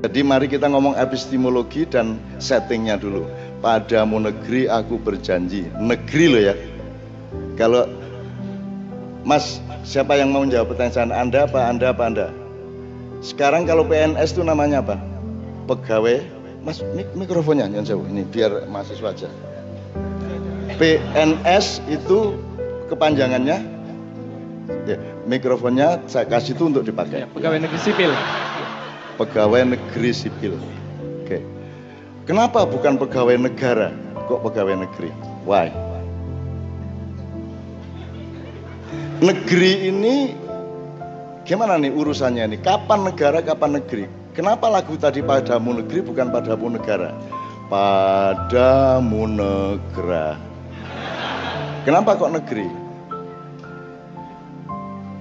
Jadi mari kita ngomong epistemologi dan settingnya dulu. Padamu negeri aku berjanji. Negeri loh ya. Kalau Mas, siapa yang mau menjawab pertanyaan Anda apa Anda apa Anda? Sekarang kalau PNS itu namanya apa? Pegawai Mas mik mikrofonnya jangan jauh ini biar mahasiswa aja. PNS itu kepanjangannya ya, mikrofonnya saya kasih itu untuk dipakai. Pegawai negeri sipil. Pegawai negeri sipil. Oke. Kenapa bukan pegawai negara? Kok pegawai negeri? Why? Negeri ini gimana nih urusannya ini? Kapan negara, kapan negeri? Kenapa lagu tadi padamu negeri bukan padamu negara? Padamu negara. Kenapa kok negeri?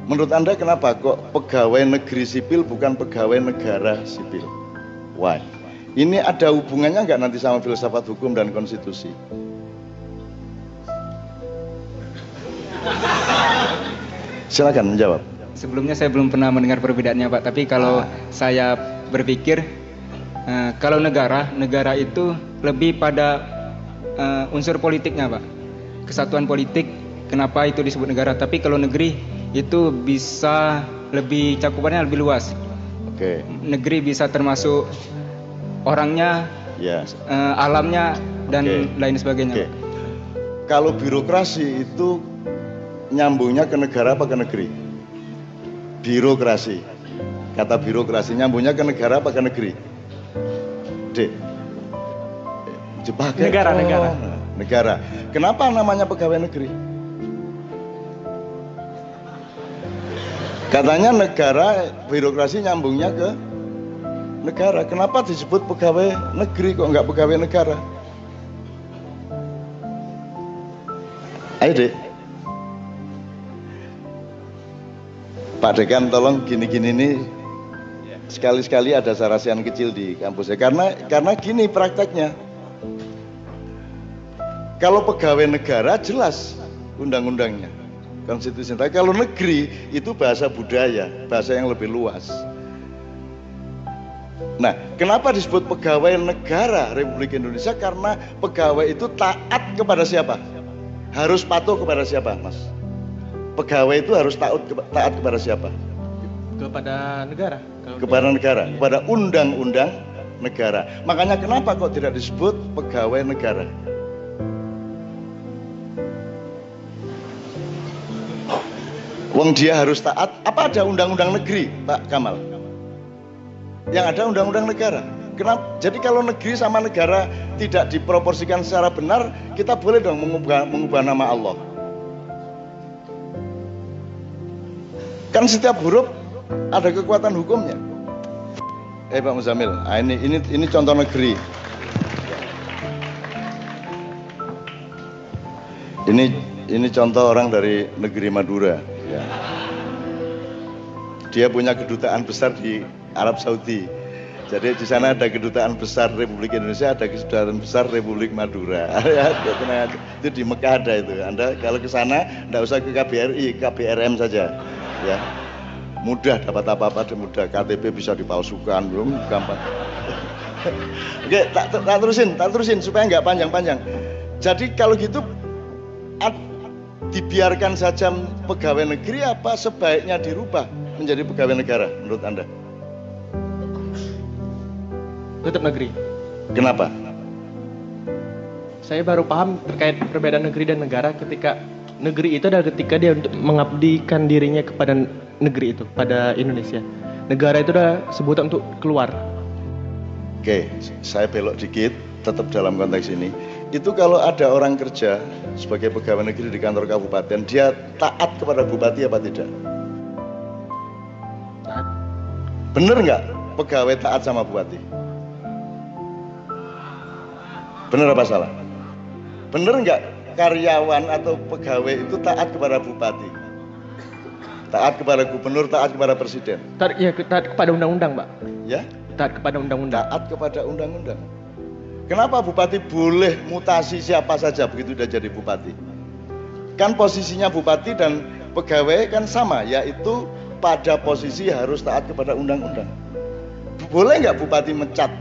Menurut Anda kenapa kok pegawai negeri sipil bukan pegawai negara sipil? Why? Ini ada hubungannya nggak nanti sama filsafat hukum dan konstitusi? Silakan menjawab. Sebelumnya saya belum pernah mendengar perbedaannya Pak, tapi kalau saya berpikir eh, kalau negara, negara itu lebih pada eh, unsur politiknya Pak. Kesatuan politik, kenapa itu disebut negara? Tapi kalau negeri itu bisa lebih cakupannya lebih luas. Oke. Negeri bisa termasuk orangnya, Ya. eh, alamnya dan Oke. lain sebagainya. Oke. Kalau birokrasi itu nyambungnya ke negara apa ke negeri? Birokrasi. Kata birokrasi nyambungnya ke negara apa ke negeri? D. Dipakai. Negara, negara. Negara. Kenapa namanya pegawai negeri? Katanya negara birokrasi nyambungnya ke negara. Kenapa disebut pegawai negeri kok nggak pegawai negara? Ayo dek. Pak Dekan tolong gini-gini nih sekali-sekali ada sarasian kecil di kampusnya karena karena gini prakteknya kalau pegawai negara jelas undang-undangnya konstitusi. Tapi kalau negeri itu bahasa budaya bahasa yang lebih luas. Nah kenapa disebut pegawai negara Republik Indonesia? Karena pegawai itu taat kepada siapa? Harus patuh kepada siapa mas? Pegawai itu harus taat taat kepada siapa? Kepada negara. Kalau kepada negara, kepada undang-undang negara. Makanya kenapa kok tidak disebut pegawai negara? Wong dia harus taat. Apa ada undang-undang negeri, Pak Kamal? Yang ada undang-undang negara. Kenapa? Jadi kalau negeri sama negara tidak diproporsikan secara benar, kita boleh dong mengubah, mengubah nama Allah. Kan setiap huruf ada kekuatan hukumnya. Eh Pak Muzamil, ah, ini ini ini contoh negeri. Ini ini contoh orang dari negeri Madura. Ya. Dia punya kedutaan besar di Arab Saudi. Jadi di sana ada kedutaan besar Republik Indonesia, ada kedutaan besar Republik Madura. Ya, itu di Mekah ada itu. Anda kalau ke sana tidak usah ke KBRI, KBRM saja. Ya, mudah dapat apa-apa mudah KTP bisa dipalsukan belum gampang oke tak, tak, terusin tak terusin supaya nggak panjang-panjang jadi kalau gitu dibiarkan saja pegawai negeri apa sebaiknya dirubah menjadi pegawai negara menurut anda tetap negeri. kenapa Saya baru paham terkait perbedaan negeri dan negara ketika negeri itu adalah ketika dia untuk mengabdikan dirinya kepada negeri itu, pada Indonesia. Negara itu adalah sebutan untuk keluar. oke saya belok dikit tetap dalam konteks ini itu kalau ada orang kerja sebagai pegawai negeri di kantor kabupaten dia taat kepada bupati apa tidak. Bener nggak pegawai taat sama bupati? Bener apa salah? Bener nggak karyawan atau pegawai itu taat kepada bupati? Taat kepada gubernur, taat kepada presiden? Taat, ya, taat kepada undang-undang, Pak. Ya, Taat kepada undang-undang. taat kepada undang-undang. Kenapa bupati boleh mutasi siapa saja begitu dia jadi bupati? Kan posisinya bupati dan pegawai kan sama, yaitu pada posisi harus taat kepada undang-undang. Boleh nggak bupati mecat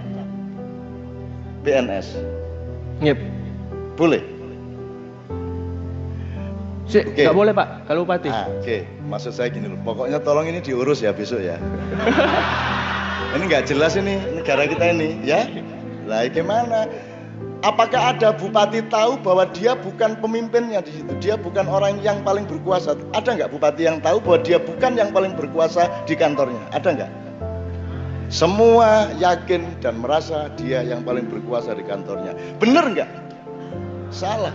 PNS? Yep. Boleh. Si, Oke. nggak boleh pak, kalau bupati. Ah, Oke, maksud saya gini loh. Pokoknya tolong ini diurus ya besok ya. ini nggak jelas ini negara kita ini, ya. Lah gimana? Apakah ada bupati tahu bahwa dia bukan pemimpinnya di situ? Dia bukan orang yang paling berkuasa. Ada nggak bupati yang tahu bahwa dia bukan yang paling berkuasa di kantornya? Ada nggak? Semua yakin dan merasa dia yang paling berkuasa di kantornya. Benar nggak? Salah.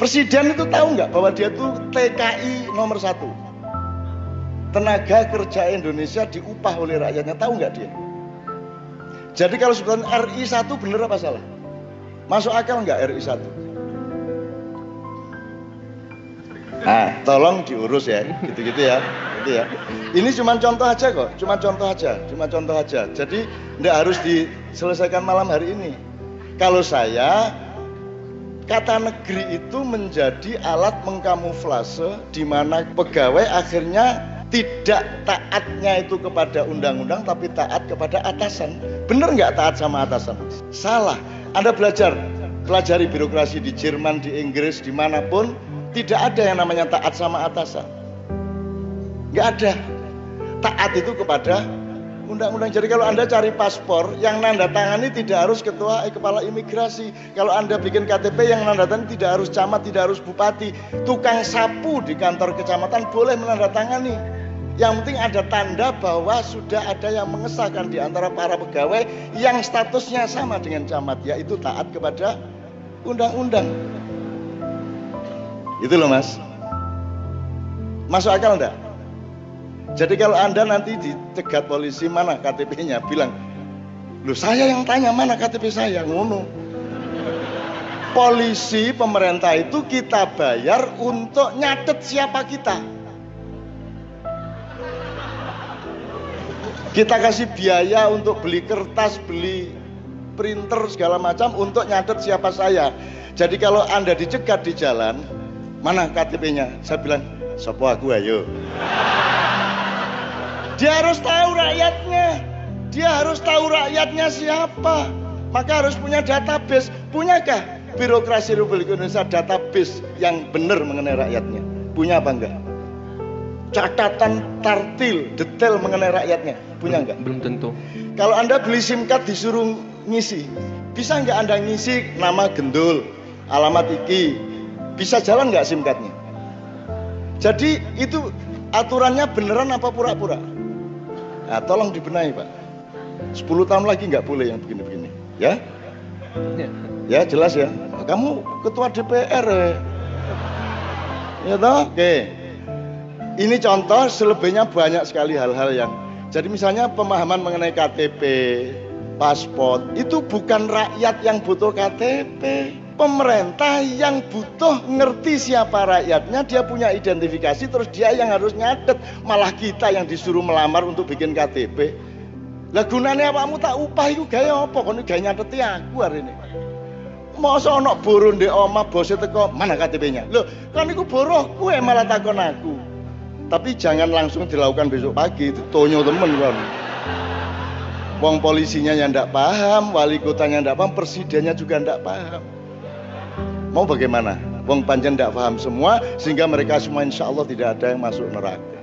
Presiden itu tahu nggak bahwa dia tuh TKI nomor satu. Tenaga kerja Indonesia diupah oleh rakyatnya, tahu nggak dia? Jadi kalau sebutan RI 1 bener apa salah? Masuk akal nggak RI 1? Nah, tolong diurus ya, gitu-gitu ya, gitu ya. Ini cuma contoh aja kok, cuma contoh aja, cuma contoh aja. Jadi nggak harus diselesaikan malam hari ini. Kalau saya kata negeri itu menjadi alat mengkamuflase di mana pegawai akhirnya tidak taatnya itu kepada undang-undang tapi taat kepada atasan. Bener nggak taat sama atasan? Salah. Anda belajar, pelajari birokrasi di Jerman, di Inggris, di mana pun tidak ada yang namanya taat sama atasan. Nggak ada. Taat itu kepada undang-undang. Jadi kalau Anda cari paspor yang nanda tangani tidak harus ketua eh, kepala imigrasi. Kalau Anda bikin KTP yang nanda tangani tidak harus camat, tidak harus bupati. Tukang sapu di kantor kecamatan boleh menandatangani. Yang penting ada tanda bahwa sudah ada yang mengesahkan di antara para pegawai yang statusnya sama dengan camat, yaitu taat kepada undang-undang. Itu loh mas. Masuk akal enggak? Jadi kalau Anda nanti dicegat polisi mana KTP-nya bilang, "Loh, saya yang tanya mana KTP saya?" Ngono. Polisi pemerintah itu kita bayar untuk nyatet siapa kita. Kita kasih biaya untuk beli kertas, beli printer segala macam untuk nyatet siapa saya. Jadi kalau Anda dicegat di jalan, mana KTP-nya? Saya bilang, "Sopo aku ayo." Dia harus tahu rakyatnya. Dia harus tahu rakyatnya siapa. Maka harus punya database. Punyakah birokrasi Republik Indonesia database yang benar mengenai rakyatnya? Punya apa enggak? Catatan tartil, detail mengenai rakyatnya. Punya enggak? Belum tentu. Kalau Anda beli SIM card disuruh ngisi, bisa nggak Anda ngisi nama gendul, alamat iki, bisa jalan nggak SIM cardnya? Jadi itu aturannya beneran apa pura-pura? Nah, tolong dibenahi Pak. 10 tahun lagi nggak boleh yang begini-begini, ya? Ya. Jelas ya. Kamu ketua DPR ya. Ya toh? Oke. Ini contoh selebihnya banyak sekali hal-hal yang jadi misalnya pemahaman mengenai KTP, paspor itu bukan rakyat yang butuh KTP. Pemerintah yang butuh ngerti siapa rakyatnya, dia punya identifikasi terus dia yang harus nyatet. Malah kita yang disuruh melamar untuk bikin KTP. Lah gunanya kamu tak upah itu gaya apa? Kono gaya nyateti aku hari ini. Masa ana boro ndek omah bose teko, mana KTP-nya? Loh, kan iku boroh kue malah takon aku. Tapi jangan langsung dilakukan besok pagi, itu tonyo temen kan. Wong polisinya yang ndak paham, wali kotanya ndak paham, presidennya juga ndak paham. Mau bagaimana? Wong panjen ndak paham semua, sehingga mereka semua insya Allah tidak ada yang masuk neraka.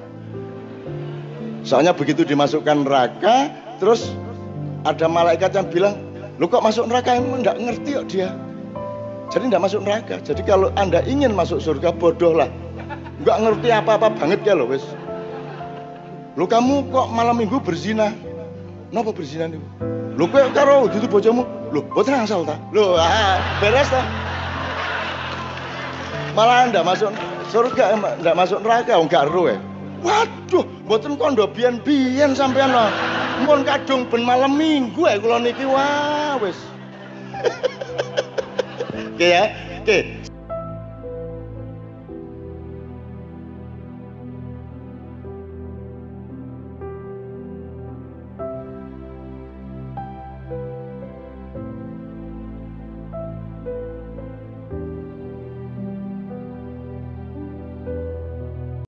Soalnya begitu dimasukkan neraka, terus ada malaikat yang bilang, lu kok masuk neraka emang nggak ngerti kok dia. Jadi nggak masuk neraka. Jadi kalau anda ingin masuk surga bodoh lah, nggak ngerti apa-apa banget ya loh wes. Lu kamu kok malam minggu berzina? Kenapa berzina nih? Lu kok karo itu bojomu? Lu buat angsal ta? Lu ah, beres ta? Malah anda masuk surga, nggak masuk neraka, nggak ero ya. Waduh, mboten kondo biyen-biyen sampean lho. Mun kadung ben malam minggu ya kula niki wah wis. Oke ya. Oke,